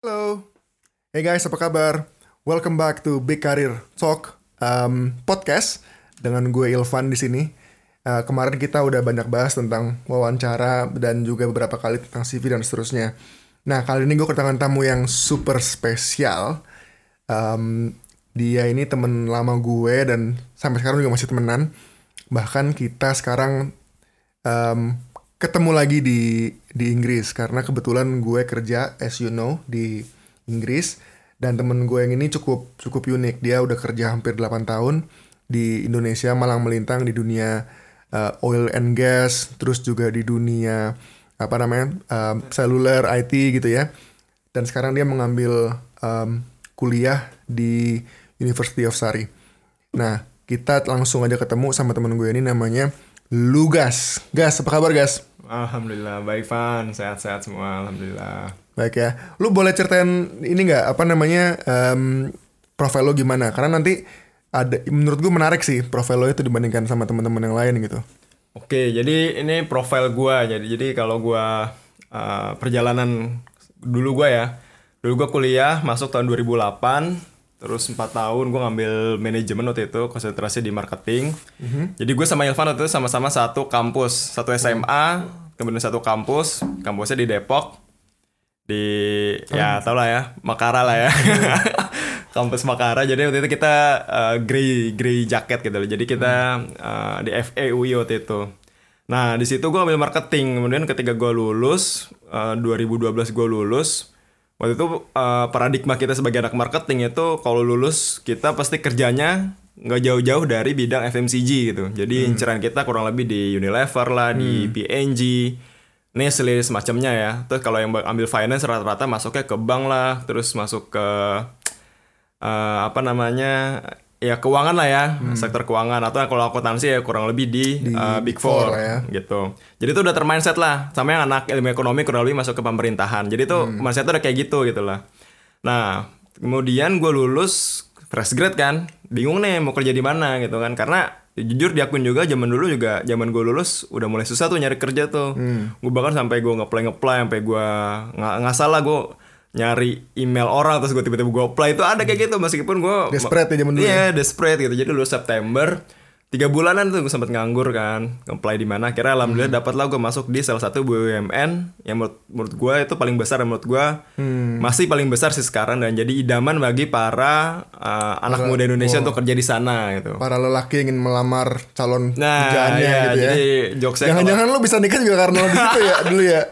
Halo, hey guys, apa kabar? Welcome back to Big Career Talk um, podcast dengan gue Ilvan di sini. Uh, kemarin kita udah banyak bahas tentang wawancara dan juga beberapa kali tentang CV dan seterusnya. Nah kali ini gue kedatangan tamu yang super spesial. Um, dia ini temen lama gue dan sampai sekarang juga masih temenan. Bahkan kita sekarang um, ketemu lagi di di Inggris. Karena kebetulan gue kerja as you know di Inggris. Dan temen gue yang ini cukup cukup unik. Dia udah kerja hampir 8 tahun di Indonesia malang melintang di dunia uh, oil and gas terus juga di dunia apa namanya um, seluler IT gitu ya. Dan sekarang dia mengambil um, kuliah di University of Surrey. Nah kita langsung aja ketemu sama temen gue ini namanya Lugas. Gas, apa kabar Gas? Alhamdulillah baik Van, sehat-sehat semua, alhamdulillah. Baik ya. Lu boleh ceritain ini nggak apa namanya um, profil lo gimana? Karena nanti ada menurut gue menarik sih profil lo itu dibandingkan sama teman-teman yang lain gitu. Oke, jadi ini profil gua. Jadi jadi kalau gua uh, perjalanan dulu gua ya. Dulu gua kuliah masuk tahun 2008 Terus 4 tahun gue ngambil manajemen waktu itu, konsentrasi di marketing. Mm-hmm. Jadi gue sama Ilvan waktu itu sama-sama satu kampus, satu SMA, kemudian satu kampus, kampusnya di Depok. Di oh. ya tau lah ya, Makara lah ya. kampus Makara. Jadi waktu itu kita uh, grey grey jacket gitu loh. Jadi kita uh, di FEUI waktu itu. Nah, di situ gue ambil marketing. Kemudian ketika gue lulus, uh, 2012 gue lulus, waktu itu uh, paradigma kita sebagai anak marketing itu kalau lulus kita pasti kerjanya nggak jauh-jauh dari bidang FMCG gitu. Jadi hmm. inceran kita kurang lebih di Unilever lah, hmm. di PNG, Nestle semacamnya ya. Terus kalau yang ambil finance rata-rata masuknya ke bank lah, terus masuk ke uh, apa namanya ya keuangan lah ya hmm. sektor keuangan atau kalau akuntansi ya kurang lebih di, di uh, big four, ya. gitu jadi itu udah termindset lah sama yang anak ilmu ekonomi kurang lebih masuk ke pemerintahan jadi itu hmm. mindset udah kayak gitu gitu lah nah kemudian gue lulus fresh grade kan bingung nih mau kerja di mana gitu kan karena jujur diakuin juga zaman dulu juga zaman gue lulus udah mulai susah tuh nyari kerja tuh hmm. gue bahkan sampai gue ngeplay ngeplay sampai gue nggak nggak salah gue nyari email orang terus gue tiba-tiba gue apply. Itu ada kayak gitu meskipun gue desperate ya zaman dulu iya ya? desperate gitu. Jadi dulu September tiga bulanan tuh gue sempat nganggur kan apply di mana. Akhirnya alhamdulillah hmm. dapat lah gue masuk di salah satu BUMN yang menurut, menurut gue itu paling besar menurut gue hmm. masih paling besar sih sekarang dan jadi idaman bagi para uh, anak para, muda Indonesia oh, untuk kerja di sana gitu. Para lelaki ingin melamar calon nah, iya, gitu ya. jadi jangan-jangan lo bisa nikah juga karena di situ ya dulu ya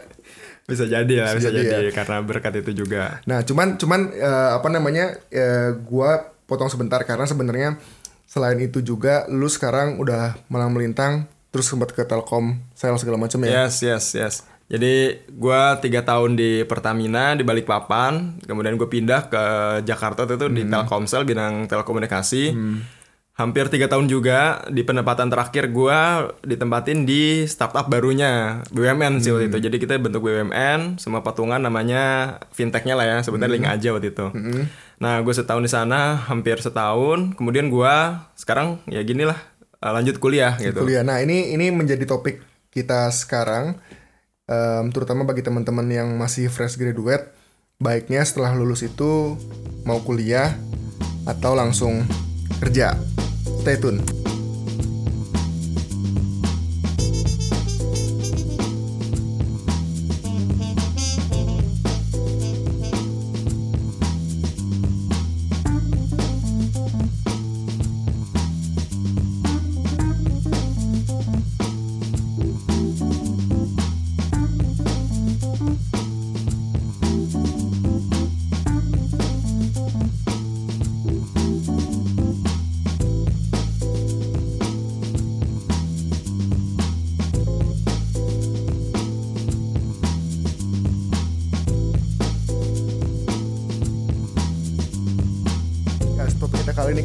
bisa jadi lah bisa, bisa jadi, jadi ya. karena berkat itu juga. Nah cuman cuman uh, apa namanya uh, gua potong sebentar karena sebenarnya selain itu juga lu sekarang udah malang melintang terus sempat ke Telkom sales segala macam ya? Yes yes yes. Jadi gua tiga tahun di Pertamina di Balikpapan kemudian gue pindah ke Jakarta itu hmm. di Telkomsel bidang telekomunikasi. Hmm hampir tiga tahun juga di penempatan terakhir gue ditempatin di startup barunya BUMN sih waktu itu hmm. jadi kita bentuk BUMN semua patungan namanya fintechnya lah ya sebenarnya hmm. link aja waktu itu hmm. nah gue setahun di sana hampir setahun kemudian gue sekarang ya gini lah eh, lanjut kuliah gitu kuliah nah ini ini menjadi topik kita sekarang um, terutama bagi teman-teman yang masih fresh graduate baiknya setelah lulus itu mau kuliah atau langsung kerja Stay tuned.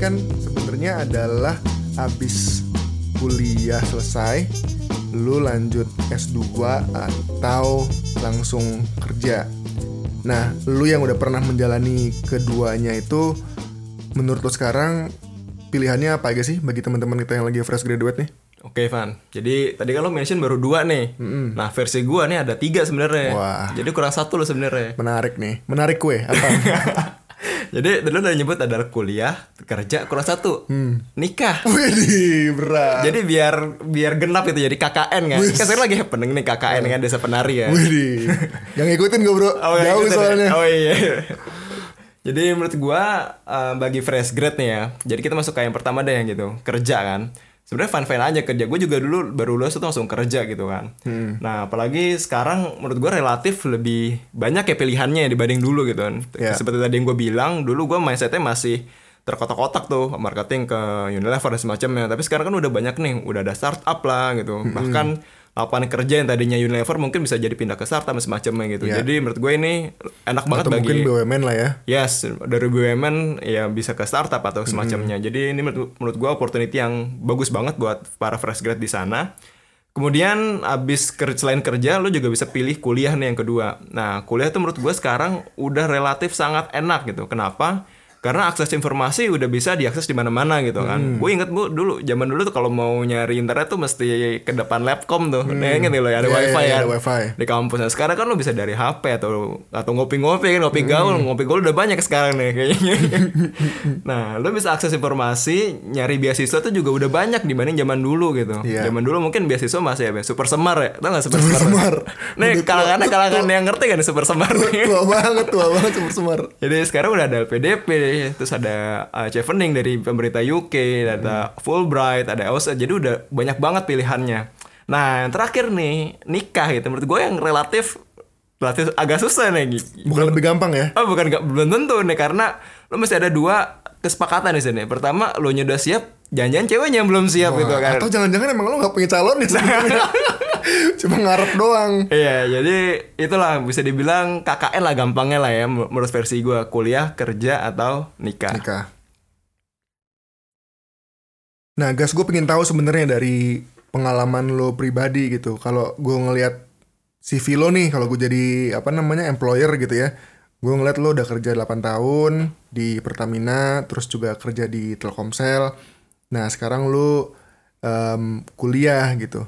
Kan sebenarnya adalah habis kuliah selesai lu lanjut S2 atau langsung kerja. Nah, lu yang udah pernah menjalani keduanya itu menurut lu sekarang pilihannya apa aja sih bagi teman-teman kita yang lagi fresh graduate nih? Oke Van, jadi tadi kan lo mention baru dua nih. Nah versi gua nih ada tiga sebenarnya. Wah. Jadi kurang satu lo sebenarnya. Menarik nih. Menarik kue. Apa? jadi lo udah nyebut ada kuliah, kerja, kurang satu, nikah. Widih, berat. Jadi biar biar genap itu jadi KKN kan. Kan sekarang lagi happening nih KKN kan desa penari ya. Widih. Yang ngikutin gue bro. Oh, ya, Jauh deh. soalnya. Oh iya. Jadi menurut gua eh, bagi fresh grad nih ya. Jadi kita masuk ke yang pertama deh yang gitu, kerja kan. Sebenarnya fun fun aja kerja. Gue juga dulu baru lulus itu langsung kerja gitu kan. Hmm. Nah apalagi sekarang menurut gua relatif lebih banyak ya pilihannya dibanding dulu gitu kan. Ya. Seperti tadi yang gue bilang, dulu gua mindsetnya masih terkotak-kotak tuh marketing ke Unilever dan semacamnya. Tapi sekarang kan udah banyak nih, udah ada startup lah gitu. Hmm. Bahkan lapangan kerja yang tadinya Unilever mungkin bisa jadi pindah ke startup dan semacamnya gitu. Ya. Jadi menurut gue ini enak banget Atau bagi mungkin BUMN lah ya. Yes, dari BUMN ya bisa ke startup atau semacamnya. Hmm. Jadi ini menurut, menurut gue opportunity yang bagus banget buat para fresh grad di sana. Kemudian abis ker- selain kerja, lo juga bisa pilih kuliah nih yang kedua. Nah, kuliah tuh menurut gue sekarang udah relatif sangat enak gitu. Kenapa? Karena akses informasi udah bisa diakses di mana-mana gitu kan. Gue inget bu dulu zaman dulu tuh kalau mau nyari internet tuh mesti ke depan lapcom tuh. Nah, inget nih lo ya ada Iya, wifi ya ada wifi. di kampus. Nah, sekarang kan lo bisa dari HP atau atau ngopi-ngopi kan ngopi gaul, ngopi gaul udah banyak sekarang nih kayaknya. nah, lo bisa akses informasi, nyari beasiswa tuh juga udah banyak dibanding zaman dulu gitu. Iya. Zaman dulu mungkin beasiswa masih ya, super semar ya. Tau gak super, Super semar? Semar. Nih kalangan kalangan yang ngerti kan super semar nih. Tua banget, tua banget super semar. Jadi sekarang udah ada LPDP, terus ada uh, chevening dari pemerintah UK, ada Fulbright, ada EOSA, jadi udah banyak banget pilihannya. Nah, yang terakhir nih nikah gitu, menurut gue yang relatif relatif agak susah nih. Bukan lebih gampang ya? Oh bukan belum tentu nih karena lo mesti ada dua kesepakatan di sini. Pertama lo udah siap, jangan-jangan ceweknya yang belum siap gitu kan. Atau jangan-jangan emang lo gak punya calon nih. Cuma ngarep doang. Iya, jadi itulah bisa dibilang KKN lah gampangnya lah ya menurut versi gue kuliah, kerja atau nikah. Nikah. Nah, gas gue pengen tahu sebenarnya dari pengalaman lo pribadi gitu. Kalau gue ngelihat CV lo nih, kalau gue jadi apa namanya employer gitu ya, gue ngeliat lo udah kerja 8 tahun di Pertamina, terus juga kerja di Telkomsel. Nah, sekarang lo em, kuliah gitu.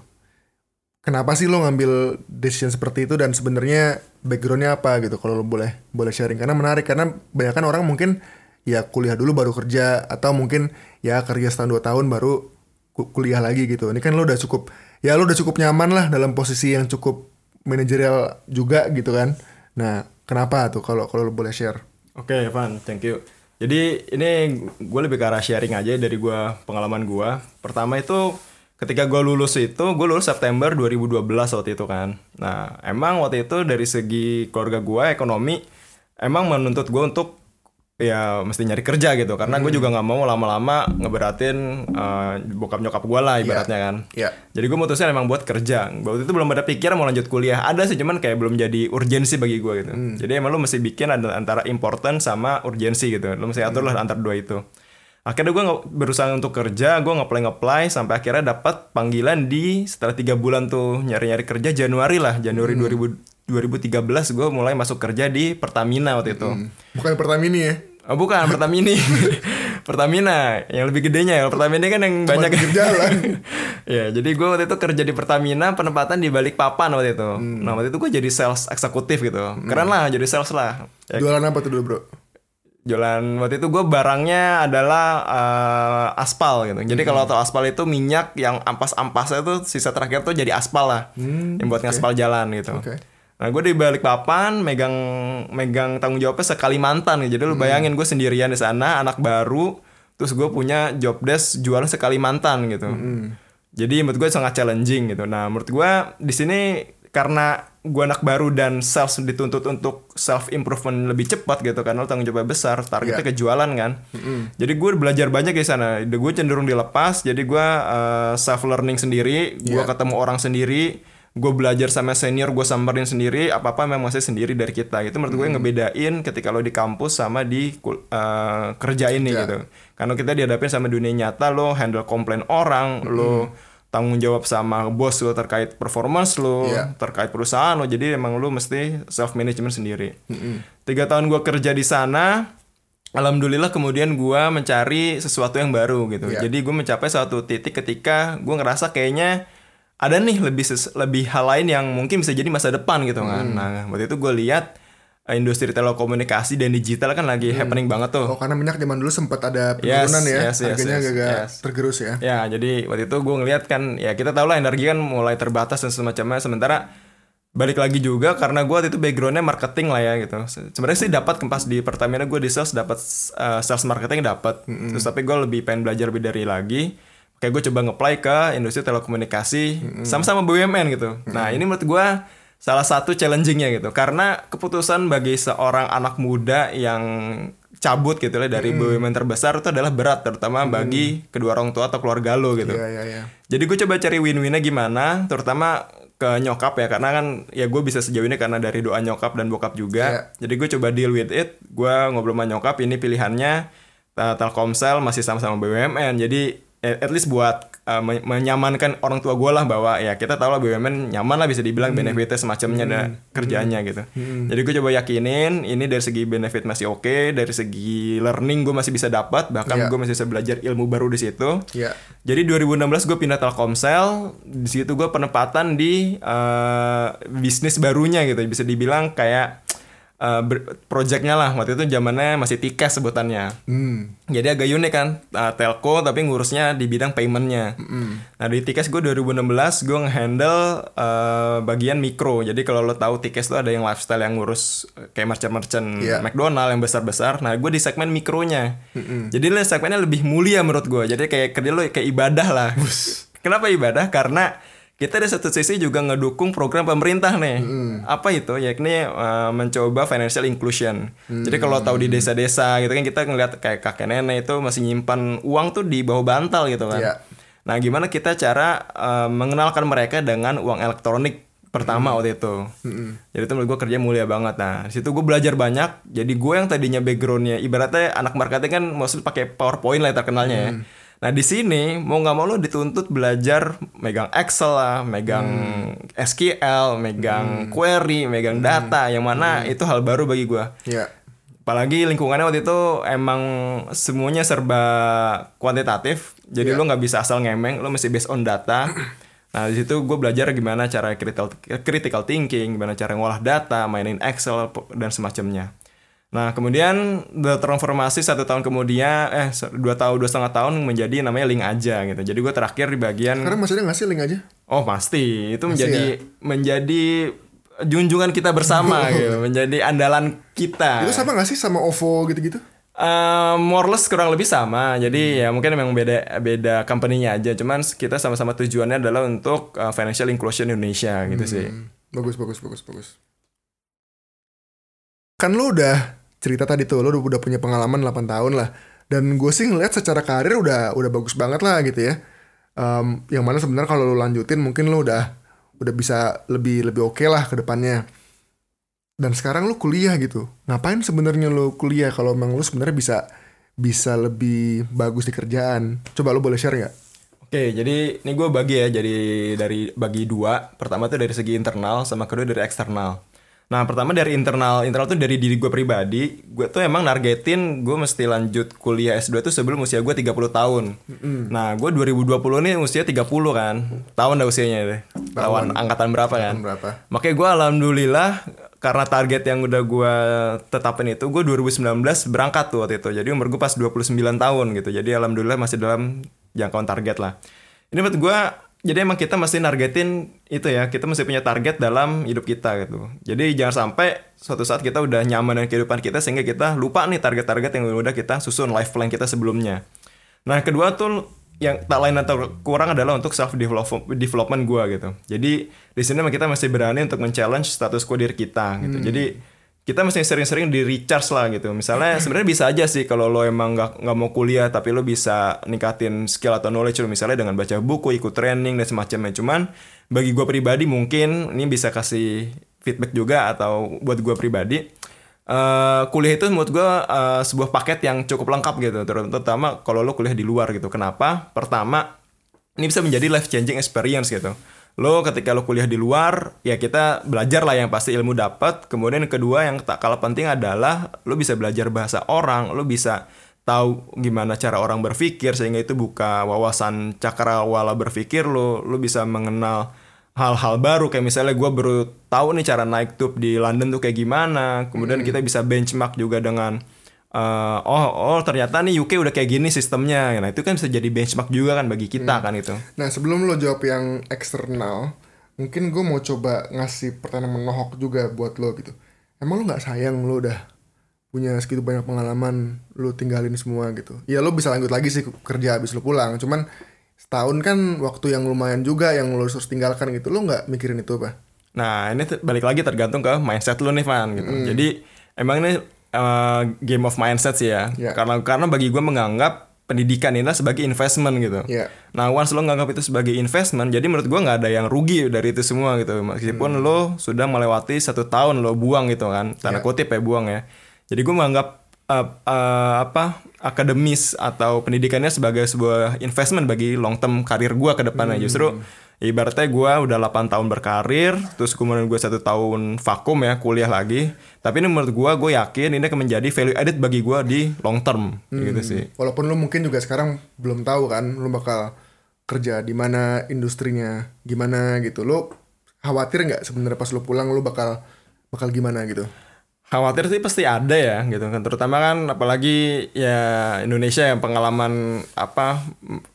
Kenapa sih lo ngambil decision seperti itu dan sebenarnya backgroundnya apa gitu? Kalau lo boleh boleh sharing. Karena menarik karena banyak kan orang mungkin ya kuliah dulu baru kerja atau mungkin ya kerja setahun dua tahun baru ku- kuliah lagi gitu. Ini kan lo udah cukup ya lo udah cukup nyaman lah dalam posisi yang cukup manajerial juga gitu kan. Nah kenapa tuh kalau kalau lo boleh share? Oke, Evan, thank you. Jadi ini gue lebih ke arah sharing aja dari gue pengalaman gue. Pertama itu ketika gue lulus itu, gue lulus September 2012 waktu itu kan. Nah, emang waktu itu dari segi keluarga gue ekonomi emang menuntut gue untuk ya mesti nyari kerja gitu karena gue juga nggak mau lama-lama ngeberatin eh, bokap nyokap gue lah ibaratnya kan ya jadi gue mutusin emang buat kerja. Waktu itu belum ada pikiran mau lanjut kuliah. Ada sih cuman kayak belum jadi urgensi bagi gue gitu. Jadi emang lu mesti bikin ada antara important sama urgensi gitu. Lu mesti atur lah antara dua itu. Akhirnya gue berusaha untuk kerja, gue ngeplay ngeplay sampai akhirnya dapat panggilan di setelah tiga bulan tuh nyari nyari kerja Januari lah Januari 2000 2013 gue mulai masuk kerja di Pertamina waktu itu. bukan Pertamini ya Oh bukan Pertamina. Pertamina yang lebih gedenya ya. Pertamina kan yang banyak pinggir jalan. ya, jadi gue waktu itu kerja di Pertamina penempatan di balik papan waktu itu. Nah, waktu itu gue jadi sales eksekutif gitu. Keren lah jadi sales lah. Ya, jualan apa tuh dulu bro jualan waktu itu gue barangnya adalah eh, aspal gitu. Jadi kalau tau aspal itu minyak yang ampas-ampasnya tuh sisa terakhir tuh jadi aspal lah. yang buat ngaspal jalan gitu. Oke. Nah gue di balik papan megang megang tanggung jawabnya sekalimantan gitu. Jadi lu bayangin gue sendirian di sana anak baru terus gue punya job desk jualan sekalimantan gitu. Jadi menurut gue sangat challenging gitu. Nah menurut gue di sini karena gue anak baru dan sales dituntut untuk self improvement lebih cepat gitu karena lu tanggung jawabnya besar targetnya Iya. kejualan kan. Jadi gue belajar banyak di sana. Gue cenderung dilepas. Jadi gue self learning sendiri. Gue Iya. ketemu orang sendiri gue belajar sama senior gue samperin sendiri apa apa memang masih sendiri dari kita itu menurut gue ngebedain ketika lo di kampus sama di eh, kerja ini Kerja. gitu karena kita dihadapin sama dunia nyata lo handle komplain orang lo tanggung jawab sama bos lo terkait performance lo Iya. terkait perusahaan lo jadi emang lo mesti self management sendiri tiga tahun gue kerja di sana alhamdulillah kemudian gua mencari sesuatu yang baru gitu. Iya. Jadi gue mencapai suatu titik ketika gua ngerasa kayaknya ada nih lebih ses- lebih hal lain yang mungkin bisa jadi masa depan gitu kan. Hmm. Nah, waktu itu gue lihat industri telekomunikasi dan digital kan lagi happening banget tuh. Oh karena minyak zaman dulu sempat ada Yes, penurunan ya, yes, yes, harganya yes, agak yes. tergerus ya. Ya, jadi waktu itu gue ngeliat kan, ya kita tahu lah energi kan mulai terbatas dan semacamnya. Sementara balik lagi juga karena gue waktu itu backgroundnya marketing lah ya gitu. Se- Sebenarnya sih dapat pas di Pertamina gue di sales dapat uh, sales marketing dapat. Terus tapi gue lebih pengen belajar lebih dari lagi. Kayak gue coba nge-apply ke industri telekomunikasi sama-sama BUMN gitu. Nah ini menurut gue salah satu challengingnya gitu. Karena keputusan bagi seorang anak muda yang cabut gitu lah dari BUMN terbesar itu adalah berat terutama bagi kedua orang tua atau keluarga lo gitu. Iya iya iya. Jadi gue coba cari win-winnya gimana, terutama ke nyokap ya, karena kan ya gue bisa sejauh ini karena dari doa nyokap dan bokap juga. Jadi gue coba deal with it, gue ngobrol sama nyokap, ini pilihannya Telkomsel masih sama-sama BUMN, jadi at least buat uh, men- menyamankan orang tua gue lah bahwa ya kita tahu lah BUMN nyaman lah bisa dibilang benefitnya semacamnya dan kerjaannya gitu. Jadi gue coba yakinin ini dari segi benefit masih oke, dari segi learning gue masih bisa dapat, bahkan Iya. gue masih bisa belajar ilmu baru di situ. Iya. Jadi 2016 gue pindah Telkomsel, di situ gue penempatan di eh, bisnis barunya gitu, bisa dibilang kayak eh, projectnya lah. Waktu itu zamannya masih Tikes sebutannya. Hmm. Jadi agak unik kan, eh, telco tapi ngurusnya di bidang paymentnya. Nah di Tikes gue 2016 gue ngehandle eh, bagian mikro. Jadi kalau lo tahu Tikes tuh ada yang lifestyle yang ngurus kayak merchant-merchant Iya. McDonald yang besar-besar. Nah gue di segmen mikronya. Jadi lo segmennya lebih mulia menurut gue. Jadi kayak kerja lo kayak ibadah lah. Kenapa ibadah? Karena kita di satu sisi juga ngedukung program pemerintah nih. Apa itu? Yakni uh, mencoba financial inclusion. Jadi kalau tahu di desa-desa gitu kan kita ngeliat kayak kakek nenek itu masih nyimpan uang tuh di bawah bantal gitu kan. Iya. Nah, gimana kita cara uh, mengenalkan mereka dengan uang elektronik pertama waktu itu. Jadi itu menurut gue kerja mulia banget. Nah, di situ gue belajar banyak. Jadi gue yang tadinya backgroundnya ibaratnya anak marketing kan maksud pakai PowerPoint lah terkenalnya ya. Nah di sini mau nggak mau lo dituntut belajar megang Excel lah, megang SQL, megang query, megang data, yang mana itu hal baru bagi gue. Iya. Apalagi lingkungannya waktu itu emang semuanya serba kuantitatif, jadi lo nggak bisa asal ngemeng, lo mesti based on data. Nah di situ gue belajar gimana cara critical critical thinking, gimana cara ngolah data, mainin Excel dan semacamnya. Nah kemudian the transformasi satu tahun kemudian, eh dua tahun dua setengah tahun menjadi namanya link aja gitu. Jadi gue terakhir di bagian Sekarang masih ada nggak sih link aja? Oh pasti itu menjadi menjadi junjungan kita bersama gitu, menjadi andalan kita. Itu sama nggak sih sama OVO gitu-gitu? Eh, more or less kurang lebih sama. Jadi ya mungkin memang beda beda company-nya aja. Cuman kita sama-sama tujuannya adalah untuk uh, financial inclusion Indonesia gitu sih. Hmm, Bagus, bagus, bagus, bagus. Kan lo udah cerita tadi tuh, lo udah, punya pengalaman 8 tahun lah. Dan gue sih ngeliat secara karir udah udah bagus banget lah gitu ya. Em, yang mana sebenarnya kalau lo lanjutin mungkin lo udah udah bisa lebih lebih oke lah ke depannya. Dan sekarang lo kuliah gitu. Ngapain sebenarnya lo kuliah kalau emang lo sebenarnya bisa bisa lebih bagus di kerjaan? Coba lo boleh share nggak? Oke, jadi ini gue bagi ya, jadi dari bagi dua. Pertama tuh dari segi internal, sama kedua dari eksternal. Nah, pertama dari internal, internal tuh dari diri gue pribadi. Gue tuh emang nargetin gue mesti lanjut kuliah S2 tuh sebelum usia gue 30 tahun. Nah, gue 2020 nih usia 30 kan. Tahun dah usianya deh. Tahun angkatan berapa kan? Berapa? Makanya gue alhamdulillah karena target yang udah gue tetapin itu gue 2019 berangkat tuh waktu itu. Jadi umur gue pas 29 tahun gitu. Jadi alhamdulillah masih dalam jangkauan target lah. Ini menurut gue jadi emang kita mesti nargetin itu ya. Kita mesti punya target dalam hidup kita gitu. Jadi jangan sampai suatu saat kita udah nyaman dengan kehidupan kita sehingga kita lupa nih target-target yang udah kita susun life plan kita sebelumnya. Nah kedua tuh yang tak lain atau kurang adalah untuk self development gue gitu. Jadi di sini emang kita masih berani untuk men-challenge status quo diri kita gitu. Jadi kita mesti sering-sering di recharge lah gitu. Misalnya sebenarnya bisa aja sih kalau lo emang nggak nggak mau kuliah tapi lo bisa ningkatin skill atau knowledge lo misalnya dengan baca buku, ikut training dan semacamnya. Cuman bagi gue pribadi mungkin ini bisa kasih feedback juga atau buat gue pribadi eh kuliah itu menurut gue eh, sebuah paket yang cukup lengkap gitu. Ter- terutama kalau lo kuliah di luar gitu. Kenapa? Pertama ini bisa menjadi life changing experience gitu lo ketika lo kuliah di luar ya kita belajar lah yang pasti ilmu dapat. Kemudian yang kedua yang tak kalah penting adalah lo bisa belajar bahasa orang lo bisa tahu gimana cara orang berpikir sehingga itu buka wawasan cakrawala berpikir lo. Lo bisa mengenal hal-hal baru kayak misalnya gue baru tahu nih cara naik tube di London tuh kayak gimana. Kemudian kita bisa benchmark juga dengan uh, oh oh ternyata nih UK udah kayak gini sistemnya nah itu kan bisa jadi benchmark juga kan bagi kita kan itu Nah sebelum lo jawab yang eksternal, mungkin gue mau coba ngasih pertanyaan menohok juga buat lo gitu. Emang lo nggak sayang lo udah punya segitu banyak pengalaman, lo tinggalin semua gitu. Ya lo bisa lanjut lagi sih kerja habis lo pulang, cuman setahun kan waktu yang lumayan juga yang lo harus tinggalkan gitu. Lo nggak mikirin itu apa? Nah, ini balik lagi tergantung ke mindset lu nih, Van gitu. Jadi emang ini uh, game of mindset sih ya. Ya. Karena karena bagi gue menganggap pendidikan ini sebagai investment gitu. Ya. Nah, once lo nganggap itu sebagai investment, jadi menurut gua nggak ada yang rugi dari itu semua gitu. Meskipun lo sudah melewati satu tahun lo buang gitu kan, tanda Ya. kutip ya buang ya. Jadi gua menganggap uh, uh, apa akademis atau pendidikannya sebagai sebuah investment bagi long term karir gua ke depannya. Justru ibaratnya gua udah 8 tahun berkarir, terus kemudian gue satu tahun vakum ya kuliah lagi. Tapi ini menurut gua, gue yakin ini akan menjadi value added bagi gua di long term gitu sih. Walaupun lo mungkin juga sekarang belum tahu kan, lo bakal kerja di mana industrinya, gimana gitu. Lo khawatir nggak sebenarnya pas lo pulang lo bakal bakal gimana gitu? Khawatir sih pasti ada ya gitu kan. Terutama kan apalagi ya Indonesia yang pengalaman apa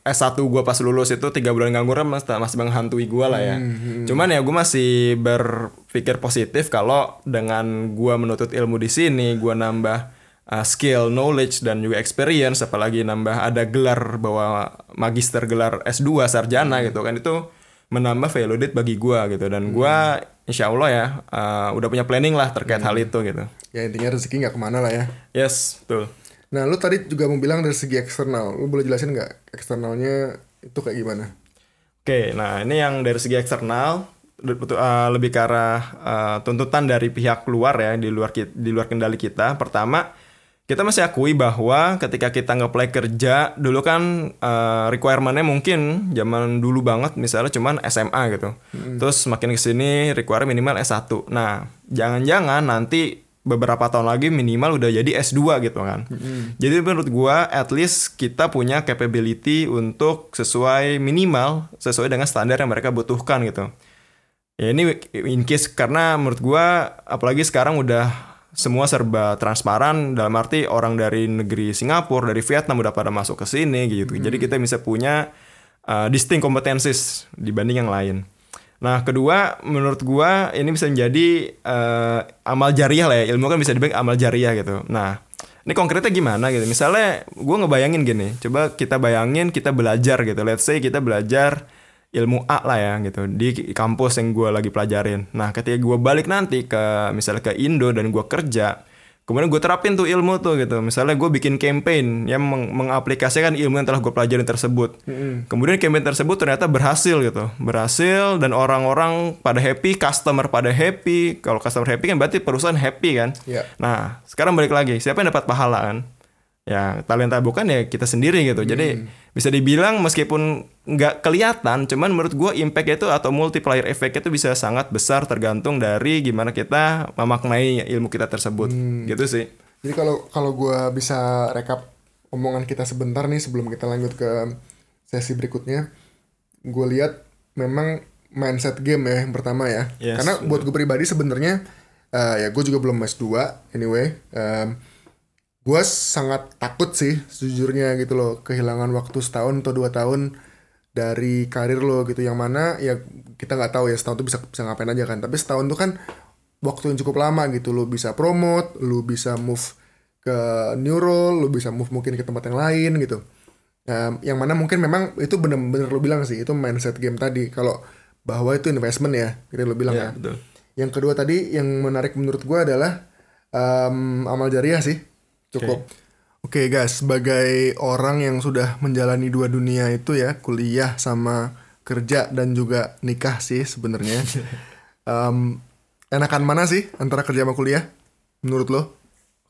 S1 gua pas lulus itu tiga bulan nganggur masih, masih menghantui gua lah ya. Cuman ya gua masih berpikir positif kalau dengan gua menuntut ilmu di sini gua nambah uh, skill, knowledge dan juga experience apalagi nambah ada gelar bahwa magister gelar S2 sarjana gitu kan. Itu menambah value added bagi gua gitu dan gua insya Allah ya uh, udah punya planning lah terkait hal itu gitu. Ya intinya rezeki nggak ke mana lah ya. Yes, betul. Nah, lu tadi juga mau bilang dari segi eksternal. Lu boleh jelasin nggak eksternalnya itu kayak gimana? Oke, nah ini yang dari segi eksternal uh, lebih ke arah uh, tuntutan dari pihak luar ya di luar di luar kendali kita. Pertama, kita masih akui bahwa ketika kita nge-apply kerja dulu kan uh, requirement-nya mungkin zaman dulu banget misalnya cuman SMA gitu. Terus makin ke sini require minimal S1. Nah, jangan-jangan nanti beberapa tahun lagi minimal udah jadi S2 gitu kan. Jadi menurut gua at least kita punya capability untuk sesuai minimal sesuai dengan standar yang mereka butuhkan gitu. Ya ini in case karena menurut gua apalagi sekarang udah semua serba transparan dalam arti orang dari negeri Singapura, dari Vietnam udah pada masuk ke sini gitu. Jadi kita bisa punya uh, distinct competencies dibanding yang lain. Nah, kedua menurut gua ini bisa menjadi eh, amal jariah lah ya. Ilmu kan bisa dibilang amal jariah gitu. Nah, ini konkretnya gimana gitu. Misalnya gua ngebayangin gini, coba kita bayangin kita belajar gitu. Let's say kita belajar ilmu A lah ya gitu di kampus yang gua lagi pelajarin. Nah, ketika gua balik nanti ke misalnya ke Indo dan gua kerja, kemudian gue terapin tuh ilmu tuh gitu. Misalnya gue bikin campaign yang meng- mengaplikasikan ilmu yang telah gue pelajarin tersebut. Kemudian campaign tersebut ternyata berhasil gitu, berhasil dan orang-orang pada happy, customer pada happy. Kalau customer happy kan berarti perusahaan happy kan. Iya. Nah, sekarang balik lagi, siapa yang dapat pahala kan? Ya, talenta bukan ya kita sendiri gitu. Jadi bisa dibilang meskipun nggak kelihatan, cuman menurut gua impact itu atau multiplier effect itu bisa sangat besar tergantung dari gimana kita memaknai ilmu kita tersebut. Gitu sih. Jadi kalau kalau gua bisa rekap omongan kita sebentar nih sebelum kita lanjut ke sesi berikutnya, gue lihat memang mindset game ya yang pertama ya. Yes, Karena buat gue pribadi sebenarnya eh, ya gue juga belum S2 anyway. Um, gue sangat takut sih sejujurnya gitu loh kehilangan waktu setahun atau dua tahun dari karir lo gitu. Yang mana ya kita nggak tahu ya setahun tuh bisa bisa ngapain aja kan. Tapi setahun tuh kan waktu yang cukup lama gitu. Lo bisa promote lo bisa move ke new role lo bisa move mungkin ke tempat yang lain gitu. Nah, yang mana mungkin memang itu bener-bener lo bilang sih itu mindset game tadi. Kalau bahwa itu investment ya gitu lo bilang ya, Ya, betul. yang kedua tadi yang menarik menurut gua adalah em, amal jariah sih cukup oke guys sebagai orang yang sudah menjalani dua dunia itu ya kuliah sama kerja dan juga nikah sih sebenarnya Em, enakan mana sih antara kerja sama kuliah menurut lo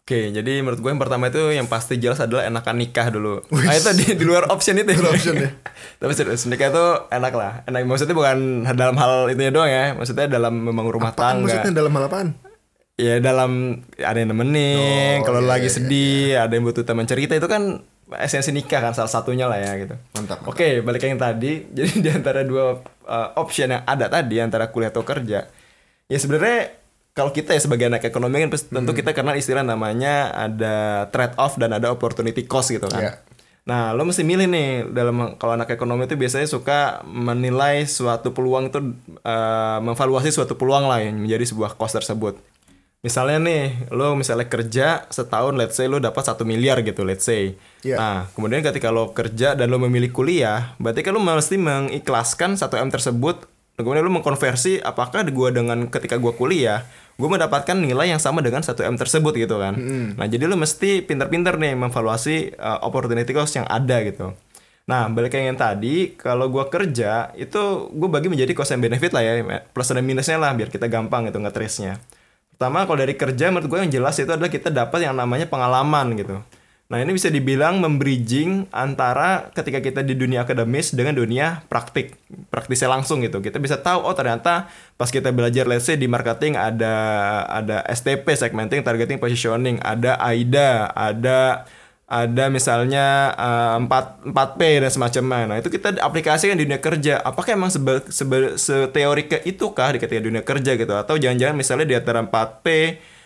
Oke, jadi menurut gue yang pertama itu yang pasti jelas adalah enakan nikah dulu. Ah itu di, di luar option itu. Luar option ya. Tapi serius nikah itu enak lah. Enak maksudnya bukan dalam hal itu doang ya. Maksudnya dalam membangun rumah Apaan tangga. maksudnya dalam hal apaan? Ya dalam ada yang nemenin, Oh, kalau iya, lagi iya, sedih, ada yang butuh teman cerita itu kan esensi nikah kan salah satunya lah ya gitu. Mantap. Oke, balik ke yang tadi. Jadi di antara dua uh, option yang ada tadi antara kuliah atau kerja, ya sebenarnya kalau kita ya sebagai anak ekonomi kan pasti- Hmm. tentu kita kenal istilah namanya ada trade off dan ada opportunity cost gitu kan. Iya. Nah, lo mesti milih nih dalam kalau anak ekonomi itu biasanya suka menilai suatu peluang itu uh, memvaluasi suatu peluang lah yang menjadi sebuah cost tersebut. Misalnya nih, lo misalnya kerja setahun, let's say lo dapat satu miliar gitu, let's say. Iya. Nah, kemudian ketika lo kerja dan lo memilih kuliah, berarti kan lo mesti mengikhlaskan satu m tersebut. Kemudian lo mengkonversi apakah gue dengan ketika gue kuliah, gue mendapatkan nilai yang sama dengan satu m tersebut gitu kan. Nah, jadi lo mesti pinter-pinter nih memvaluasi uh, opportunity cost yang ada gitu. Nah, balik ke yang tadi, kalau gua kerja itu gue bagi menjadi cost and benefit lah ya, plus dan minusnya lah biar kita gampang gitu nge-trace-nya. Pertama, kalau dari kerja menurut gue yang jelas itu adalah kita dapat yang namanya pengalaman gitu. Nah, ini bisa dibilang membridging antara ketika kita di dunia akademis dengan dunia praktik, praktisnya langsung gitu. Kita bisa tahu oh ternyata pas kita belajar let's say di marketing ada ada STP segmenting, targeting, positioning, ada AIDA, ada ada misalnya eh, 4 4P dan semacamnya. Nah, itu kita aplikasikan di dunia kerja. Apakah emang sebe, sebe, seteori ke itu kah di ketika dunia kerja gitu atau jangan-jangan misalnya di antara 4P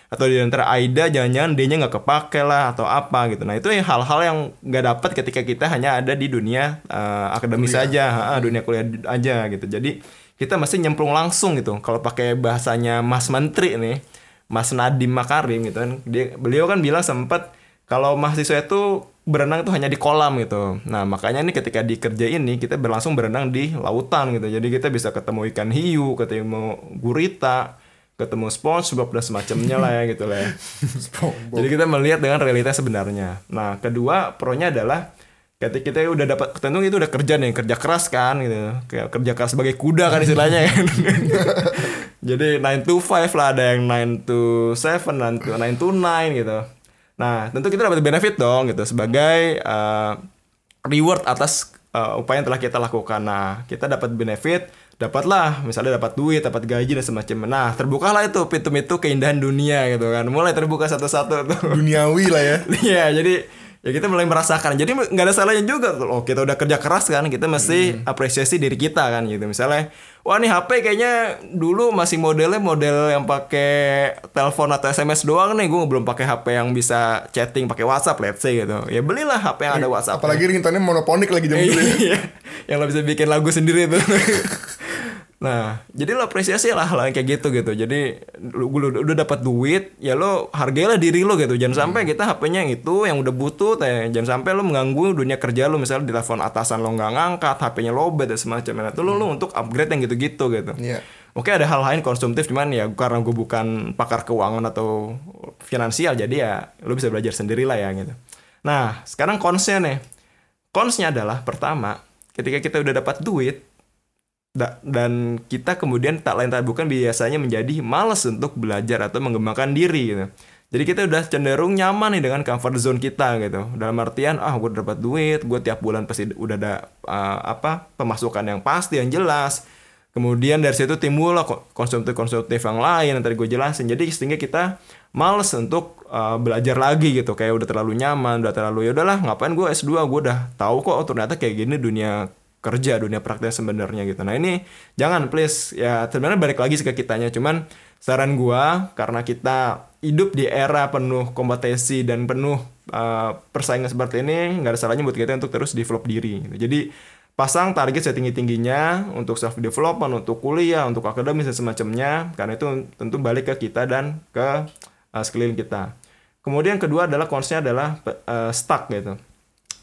atau di antara AIDA jangan-jangan D-nya nggak kepake lah atau apa gitu. Nah, itu yang hal-hal yang nggak dapat ketika kita hanya ada di dunia eh, akademis saja, ha, dunia kuliah aja gitu. Jadi, kita mesti nyemplung langsung gitu. Kalau pakai bahasanya Mas Menteri nih, Mas Nadiem Makarim gitu kan. Dia beliau kan bilang sempat kalau mahasiswa itu berenang itu hanya di kolam gitu. Nah, makanya nih ketika di kerja ini kita berlangsung berenang di lautan gitu. Jadi kita bisa ketemu ikan hiu, ketemu gurita, ketemu SpongeBob dan semacamnya lah ya gitu lah ya. Jadi kita melihat dengan realitas sebenarnya. Nah, kedua pro-nya adalah ketika kita udah dapat tentu itu udah kerja nih, kerja keras kan gitu. Kayak kerja keras sebagai kuda kan istilahnya kan. Jadi 9 to 5 lah ada yang 9 to 7, 9 to 9 to 9 gitu. Nah, tentu kita dapat benefit dong gitu sebagai eh, reward atas eh, upaya yang telah kita lakukan. Nah, kita dapat benefit, dapatlah misalnya dapat duit, dapat gaji dan semacamnya. Nah, terbukalah itu pintu-pintu keindahan dunia gitu kan. Mulai terbuka satu-satu tuh. Duniawi lah ya. Iya, jadi ya kita mulai merasakan. Jadi nggak ada salahnya juga. Oh, kita udah kerja keras kan, kita mesti apresiasi diri kita kan gitu. Misalnya, wah nih HP kayaknya dulu masih modelnya model yang pakai telepon atau SMS doang nih. Gue belum pakai HP yang bisa chatting pakai WhatsApp, let's say gitu. Ya belilah HP yang ada WhatsApp. Apalagi ringtone monoponik lagi jam dulu. ya. Iya, yang lo bisa bikin lagu sendiri tuh. nah, jadi lo apresiasi lah hal yang kayak gitu gitu. Jadi lu, lu udah dapat duit, ya lo hargailah diri lo gitu. Jangan sampai kita HP-nya yang itu yang udah butuh, teh. jangan sampai lo mengganggu dunia kerja lo. Misalnya di telepon atasan lo nggak ngangkat, HP-nya lobet dan semacamnya. Nah, Itu lo, lo untuk upgrade yang gitu-gitu gitu. Iya. Oke ada hal lain konsumtif cuman ya karena gue bukan pakar keuangan atau finansial jadi ya lo bisa belajar sendiri lah ya gitu. Nah sekarang konsnya nih, konsnya adalah pertama ketika kita udah dapat duit da- dan kita kemudian tak lain tak bukan biasanya menjadi malas untuk belajar atau mengembangkan diri gitu. Jadi kita udah cenderung nyaman nih dengan comfort zone kita gitu. Dalam artian ah gue dapat duit, gue tiap bulan pasti udah ada uh, apa pemasukan yang pasti yang jelas. Kemudian dari situ timbul konsumtif-konsumtif yang lain yang tadi gue jelasin. Jadi sehingga kita males untuk uh, belajar lagi gitu. Kayak udah terlalu nyaman, udah terlalu ya udahlah ngapain gue S2 gue udah tahu kok oh, ternyata kayak gini dunia kerja, dunia praktek sebenarnya gitu. Nah ini jangan please ya sebenarnya balik lagi ke kitanya. Cuman saran gue karena kita hidup di era penuh kompetisi dan penuh uh, persaingan seperti ini nggak ada salahnya buat kita untuk terus develop diri. Gitu. Jadi pasang target setinggi tingginya untuk self development, untuk kuliah, untuk akademis dan semacamnya. Karena itu tentu balik ke kita dan ke uh, sekeliling kita. Kemudian kedua adalah konsepnya adalah uh, stuck gitu.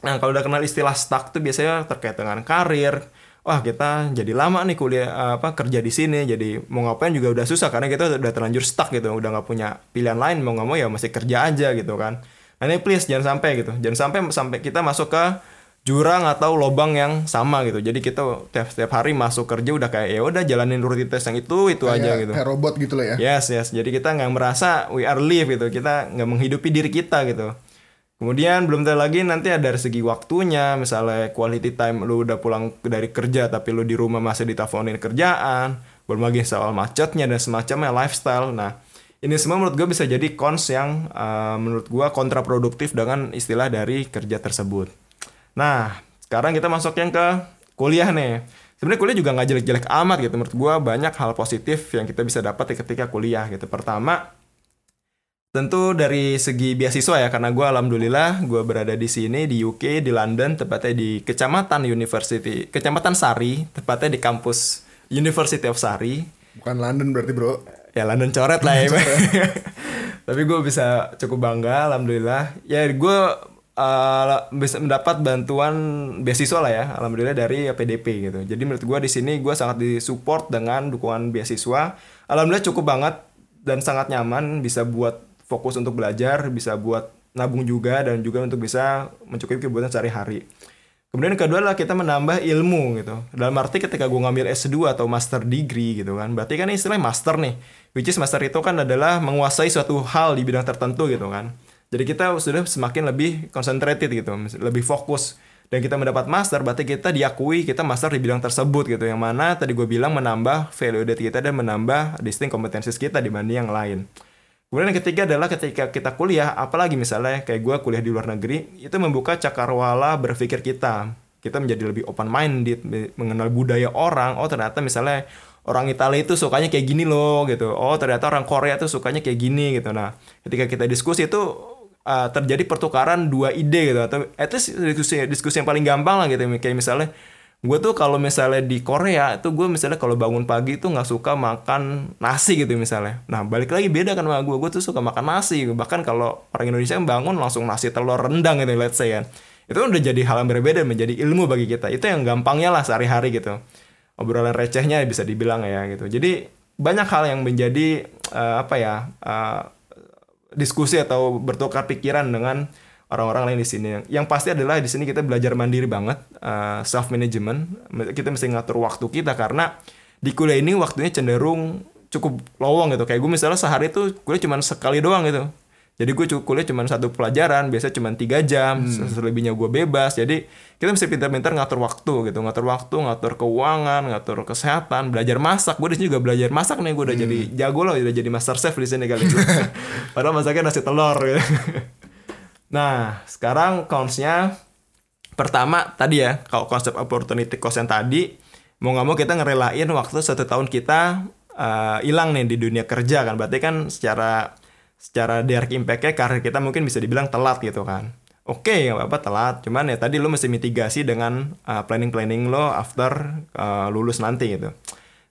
Nah kalau udah kenal istilah stuck tuh biasanya terkait dengan karir. Wah kita jadi lama nih kuliah apa kerja di sini, jadi mau ngapain juga udah susah karena kita udah terlanjur stuck gitu, udah nggak punya pilihan lain mau nggak mau ya masih kerja aja gitu kan. Nah ini please jangan sampai gitu, jangan sampai sampai kita masuk ke jurang atau lobang yang sama gitu. Jadi kita tiap setiap hari masuk kerja udah kayak ya udah jalanin rutinitas yang itu itu aja Kayak- gitu. Kayak robot gitu lah ya. Yes, yes. Jadi kita nggak merasa we are live gitu. Kita nggak menghidupi diri kita gitu. Kemudian belum terlalu lagi nanti ada dari segi waktunya, misalnya quality time lu udah pulang dari kerja tapi lu di rumah masih diteleponin kerjaan, lagi soal macetnya dan semacamnya lifestyle. Nah, ini semua menurut gue bisa jadi cons yang uh, menurut gue kontraproduktif dengan istilah dari kerja tersebut. Nah, sekarang kita masuk yang ke kuliah nih. Sebenarnya kuliah juga nggak jelek-jelek amat gitu. Menurut gua banyak hal positif yang kita bisa dapat ketika kuliah gitu. Pertama, tentu dari segi beasiswa ya, karena gua alhamdulillah gua berada di sini di UK di London, tepatnya di Kecamatan University, Kecamatan Sari, tepatnya di kampus University of Sari. Bukan London berarti bro. ya London coret lah ya. Tapi gue bisa cukup bangga alhamdulillah. Ya gue uh, bisa mendapat bantuan beasiswa lah ya alhamdulillah dari PDP gitu. Jadi menurut gue di sini gue sangat disupport dengan dukungan beasiswa. Alhamdulillah cukup banget dan sangat nyaman bisa buat fokus untuk belajar bisa buat nabung juga dan juga untuk bisa mencukupi kebutuhan sehari-hari Kemudian kedua adalah kita menambah ilmu gitu. Dalam arti ketika gue ngambil S2 atau master degree gitu kan. Berarti kan istilahnya master nih. Which is master itu kan adalah menguasai suatu hal di bidang tertentu gitu kan. Jadi kita sudah semakin lebih concentrated gitu. Lebih fokus. Dan kita mendapat master berarti kita diakui kita master di bidang tersebut gitu. Yang mana tadi gue bilang menambah value added kita dan menambah distinct kompetensis kita dibanding yang lain. Kemudian yang ketiga adalah ketika kita kuliah, apalagi misalnya kayak gue kuliah di luar negeri, itu membuka cakrawala berpikir kita. Kita menjadi lebih open minded, mengenal budaya orang. Oh ternyata misalnya orang Italia itu sukanya kayak gini loh gitu. Oh ternyata orang Korea tuh sukanya kayak gini gitu. Nah ketika kita diskusi itu uh, terjadi pertukaran dua ide gitu atau at least diskusi diskusi yang paling gampang lah gitu kayak misalnya gue tuh kalau misalnya di Korea itu gue misalnya kalau bangun pagi tuh nggak suka makan nasi gitu misalnya. Nah balik lagi beda kan sama gue gue tuh suka makan nasi. Bahkan kalau orang Indonesia bangun langsung nasi telur rendang gitu let's say kan. Itu kan udah jadi hal yang berbeda menjadi ilmu bagi kita. Itu yang gampangnya lah sehari-hari gitu. Obrolan recehnya bisa dibilang ya gitu. Jadi banyak hal yang menjadi uh, apa ya uh, diskusi atau bertukar pikiran dengan orang-orang lain di sini. Yang pasti adalah di sini kita belajar mandiri banget, uh, self management. Kita mesti ngatur waktu kita karena di kuliah ini waktunya cenderung cukup lowong gitu. Kayak gue misalnya sehari tuh kuliah cuma sekali doang gitu. Jadi gue cukup kuliah cuma satu pelajaran, biasa cuma tiga jam, hmm. selebihnya gue bebas. Jadi kita mesti pintar-pintar ngatur waktu gitu, ngatur waktu, ngatur keuangan, ngatur kesehatan, belajar masak. Gue di sini juga belajar masak nih, gue udah hmm. jadi jago loh, udah jadi master chef di sini kali. Padahal masaknya nasi telur. Gitu. Nah, sekarang konsnya pertama tadi ya, kalau konsep opportunity cost yang tadi, mau nggak mau kita ngerelain waktu satu tahun kita hilang uh, nih di dunia kerja kan, berarti kan secara secara direct impact-nya karir kita mungkin bisa dibilang telat gitu kan. Oke, okay, nggak apa-apa telat, cuman ya tadi lo mesti mitigasi dengan uh, planning-planning lo after uh, lulus nanti gitu.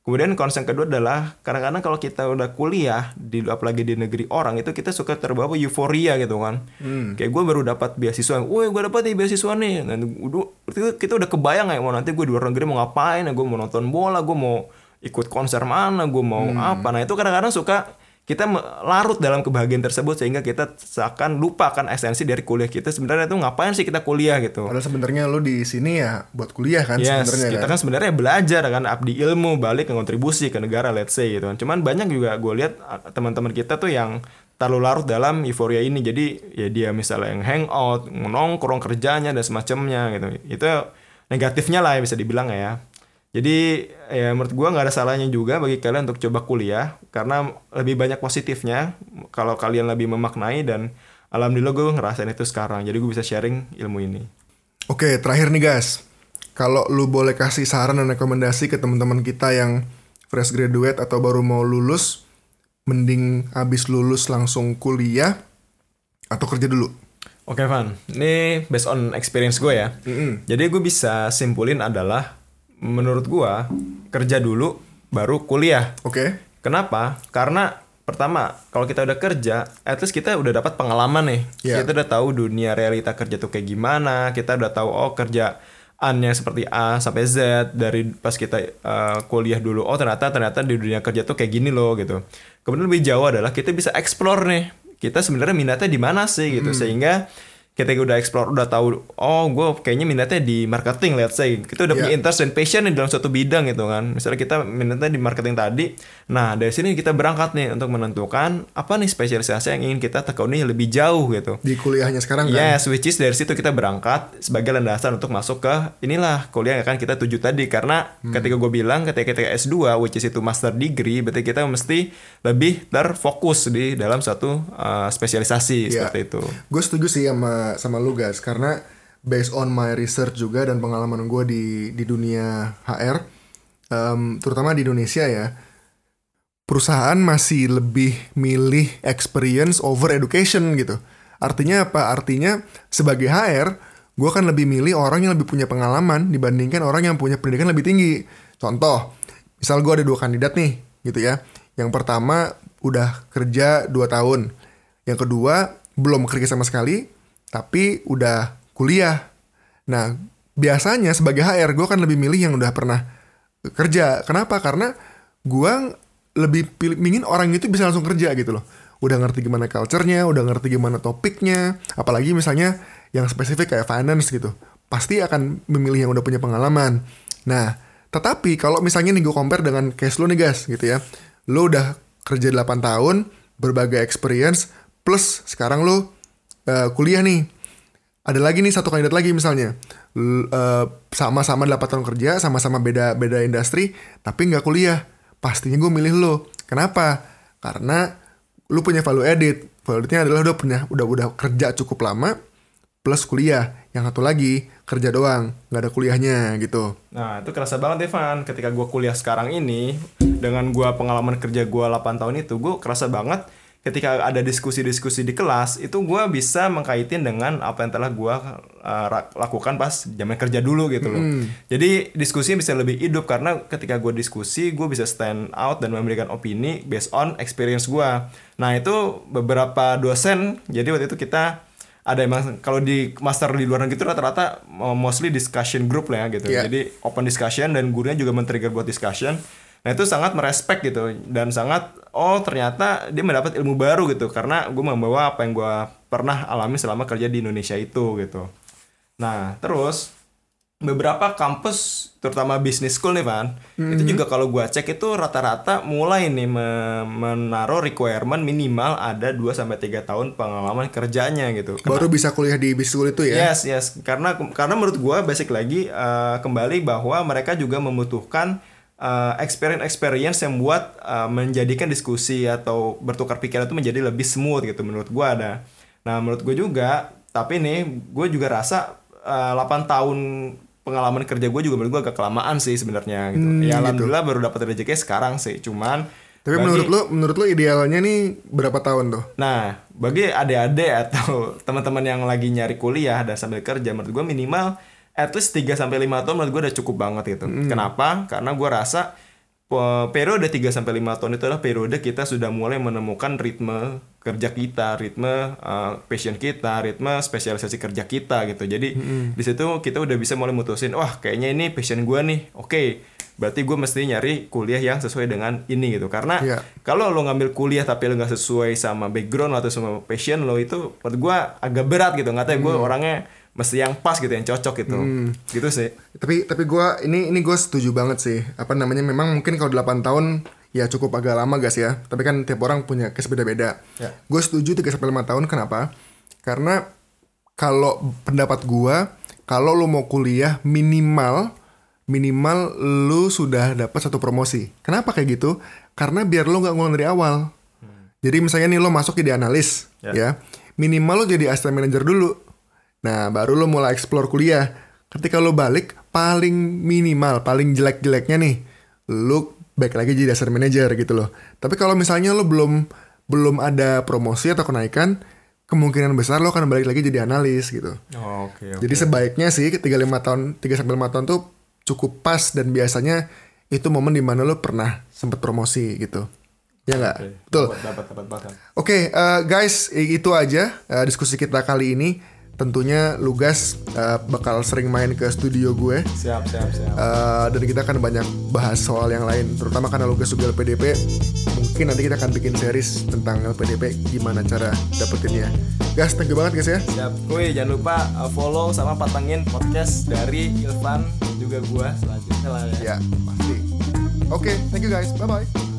Kemudian concern kedua adalah kadang-kadang kalau kita udah kuliah di apalagi di negeri orang itu kita suka terbawa euforia gitu kan. Hmm. Kayak gue baru dapat beasiswa, woi gue dapat nih beasiswa nih. Dan udah kita udah kebayang ya mau nanti gue di luar negeri mau ngapain, gue mau nonton bola, gue mau ikut konser mana, gue mau hmm. apa. Nah itu kadang-kadang suka kita larut dalam kebahagiaan tersebut sehingga kita seakan lupakan esensi dari kuliah kita. Sebenarnya itu ngapain sih kita kuliah gitu. Padahal sebenarnya lo di sini ya buat kuliah kan yes, sebenarnya kita kan, sebenarnya belajar kan abdi ilmu balik ke kontribusi ke negara let's say gitu kan. Cuman banyak juga gue lihat teman-teman kita tuh yang terlalu larut dalam euforia ini. Jadi ya dia misalnya yang hangout nongkrong kerjanya dan semacamnya gitu. Itu negatifnya lah ya bisa dibilang ya jadi ya menurut gue nggak ada salahnya juga bagi kalian untuk coba kuliah karena lebih banyak positifnya kalau kalian lebih memaknai dan alhamdulillah gue ngerasain itu sekarang jadi gue bisa sharing ilmu ini. Oke terakhir nih guys, kalau lu boleh kasih saran dan rekomendasi ke teman-teman kita yang fresh graduate atau baru mau lulus, mending abis lulus langsung kuliah atau kerja dulu? Oke Van, ini based on experience gue ya. Mm -hmm. Jadi gue bisa simpulin adalah menurut gua kerja dulu baru kuliah. Oke. Okay. Kenapa? Karena pertama kalau kita udah kerja, at least kita udah dapat pengalaman nih. Yeah. Kita udah tahu dunia realita kerja tuh kayak gimana. Kita udah tahu oh kerja annya seperti A sampai Z dari pas kita uh, kuliah dulu. Oh ternyata ternyata di dunia kerja tuh kayak gini loh gitu. Kemudian lebih jauh adalah kita bisa explore nih. Kita sebenarnya minatnya di mana sih gitu. Hmm. Sehingga ketika udah explore udah tahu oh gue kayaknya minatnya di marketing let's say kita udah punya Yeah. interest dan passion nih dalam suatu bidang gitu kan misalnya kita minatnya di marketing tadi nah dari sini kita berangkat nih untuk menentukan apa nih spesialisasi yang ingin kita tekuni lebih jauh gitu Di kuliahnya sekarang kan. Yes, which is dari situ kita berangkat sebagai landasan untuk masuk ke inilah kuliah yang akan kita tuju tadi karena Hmm. ketika gue bilang ketika kita S2 which is itu master degree berarti kita mesti lebih terfokus di dalam satu uh, spesialisasi Iya. seperti itu. Gue setuju sih sama sama lu guys karena based on my research juga dan pengalaman gue di di dunia HR, em, terutama di Indonesia ya, perusahaan masih lebih milih experience over education gitu. Artinya apa? Artinya sebagai HR, gue akan lebih milih orang yang lebih punya pengalaman dibandingkan orang yang punya pendidikan lebih tinggi. Contoh, misal gue ada dua kandidat nih, gitu ya. Yang pertama udah kerja 2 tahun. Yang kedua belum kerja sama sekali, tapi udah kuliah. Nah, biasanya sebagai HR gue akan lebih milih yang udah pernah kerja. Kenapa? Karena gue lebih pilih, ingin orang itu bisa langsung kerja gitu loh. Udah ngerti gimana culture-nya, udah ngerti gimana topiknya, apalagi misalnya yang spesifik kayak finance gitu. Pasti akan memilih yang udah punya pengalaman. Nah, tetapi kalau misalnya nih gue compare dengan case lo nih guys gitu ya. Lo udah kerja 8 tahun, berbagai experience, plus sekarang lo eh, kuliah nih. Ada lagi nih satu kandidat lagi misalnya. Eh, sama-sama 8 tahun kerja sama-sama beda beda industri tapi nggak kuliah. Pastinya gue milih lo. Kenapa? Karena lu punya value edit value editnya adalah udah punya udah udah kerja cukup lama plus kuliah. Yang satu lagi kerja doang. Nggak ada kuliahnya gitu. Nah itu kerasa banget Evan. Ketika gue kuliah sekarang ini dengan gue pengalaman kerja gue 8 tahun itu gue kerasa banget ketika ada diskusi-diskusi di kelas itu gue bisa mengkaitin dengan apa yang telah gue uh, lakukan pas zaman kerja dulu gitu loh. Jadi diskusinya bisa lebih hidup karena ketika gue diskusi gue bisa stand out dan memberikan opini based on experience gue. Nah itu beberapa dosen jadi waktu itu kita ada emang kalau di master di luar negeri itu rata-rata uh, mostly discussion group lah ya gitu. Iya. Jadi open discussion dan gurunya juga men-trigger buat discussion. Nah itu sangat merespek gitu dan sangat oh ternyata dia mendapat ilmu baru gitu karena gue membawa apa yang gue pernah alami selama kerja di Indonesia itu gitu. Nah terus beberapa kampus terutama business school nih Van itu juga kalau gua cek itu rata-rata mulai nih me- menaruh requirement minimal ada 2 sampai 3 tahun pengalaman kerjanya gitu. baru bisa kuliah di business school itu ya Yes, yes. Karena karena menurut gua basic lagi eh, kembali bahwa mereka juga membutuhkan eh, experience-experience yang buat eh, menjadikan diskusi atau bertukar pikiran itu menjadi lebih smooth gitu menurut gua ada. Nah, menurut gue juga tapi nih gue juga rasa eh, 8 tahun pengalaman kerja gue juga menurut gue agak kelamaan sih sebenarnya gitu. Hmm, ya gitu. alhamdulillah baru dapat rezeki sekarang sih. Cuman tapi bagi- menurut lu menurut lu idealnya nih berapa tahun tuh Nah, bagi adik-adik atau teman-teman yang lagi nyari kuliah dan sambil kerja, menurut gue minimal at least 3 sampai 5 tahun menurut gue udah cukup banget gitu. Kenapa? Karena gue rasa pe- periode 3 sampai 5 tahun itu adalah periode kita sudah mulai menemukan ritme kerja kita, ritme uh, passion kita, ritme spesialisasi kerja kita gitu. Jadi di situ kita udah bisa mulai mutusin, wah kayaknya ini passion gue nih. Oke, berarti gue mesti nyari kuliah yang sesuai dengan ini gitu. Karena Iya. kalau lo ngambil kuliah tapi lo nggak sesuai sama background atau sama passion lo itu menurut gue agak berat gitu nggak tahu gue orangnya mesti yang pas gitu yang cocok gitu. Gitu sih. Tapi tapi gua ini ini gue setuju banget sih. Apa namanya memang mungkin kalau 8 tahun ya cukup agak lama guys ya. Tapi kan tiap orang punya case beda-beda. Ya. gue setuju 3 sampai 5 tahun kenapa? Karena kalau pendapat gua kalau lu mau kuliah minimal minimal lu sudah dapat satu promosi. Kenapa kayak gitu? Karena biar lu nggak ngulang dari awal. Jadi misalnya nih lo masuk jadi analis Ya. ya. Minimal lo jadi assistant manager dulu Nah, baru lo mulai explore kuliah. Ketika lo balik, paling minimal, paling jelek-jeleknya nih, lo back lagi jadi dasar manager gitu loh. Tapi kalau misalnya lo belum belum ada promosi atau kenaikan, kemungkinan besar lo akan balik lagi jadi analis gitu. oke Jadi sebaiknya sih 3 5 tahun, 3 sampai 5 tahun tuh cukup pas dan biasanya itu momen di mana lo pernah sempet promosi gitu. Ya nggak? Betul. dapat dapat dapat Oke, eh, guys, itu aja eh, diskusi kita kali ini tentunya Lugas uh, bakal sering main ke studio gue. Siap, siap, siap. Uh, dan kita akan banyak bahas soal yang lain terutama karena Lugas juga LPDP mungkin nanti kita akan bikin series tentang LPDP gimana cara dapetinnya. Gas thank you banget guys ya. Siap. Kuy, jangan lupa uh, follow sama patengin podcast dari Ilvan juga gua selanjutnya lah ya. ya pasti. Oke thank you guys. Bye bye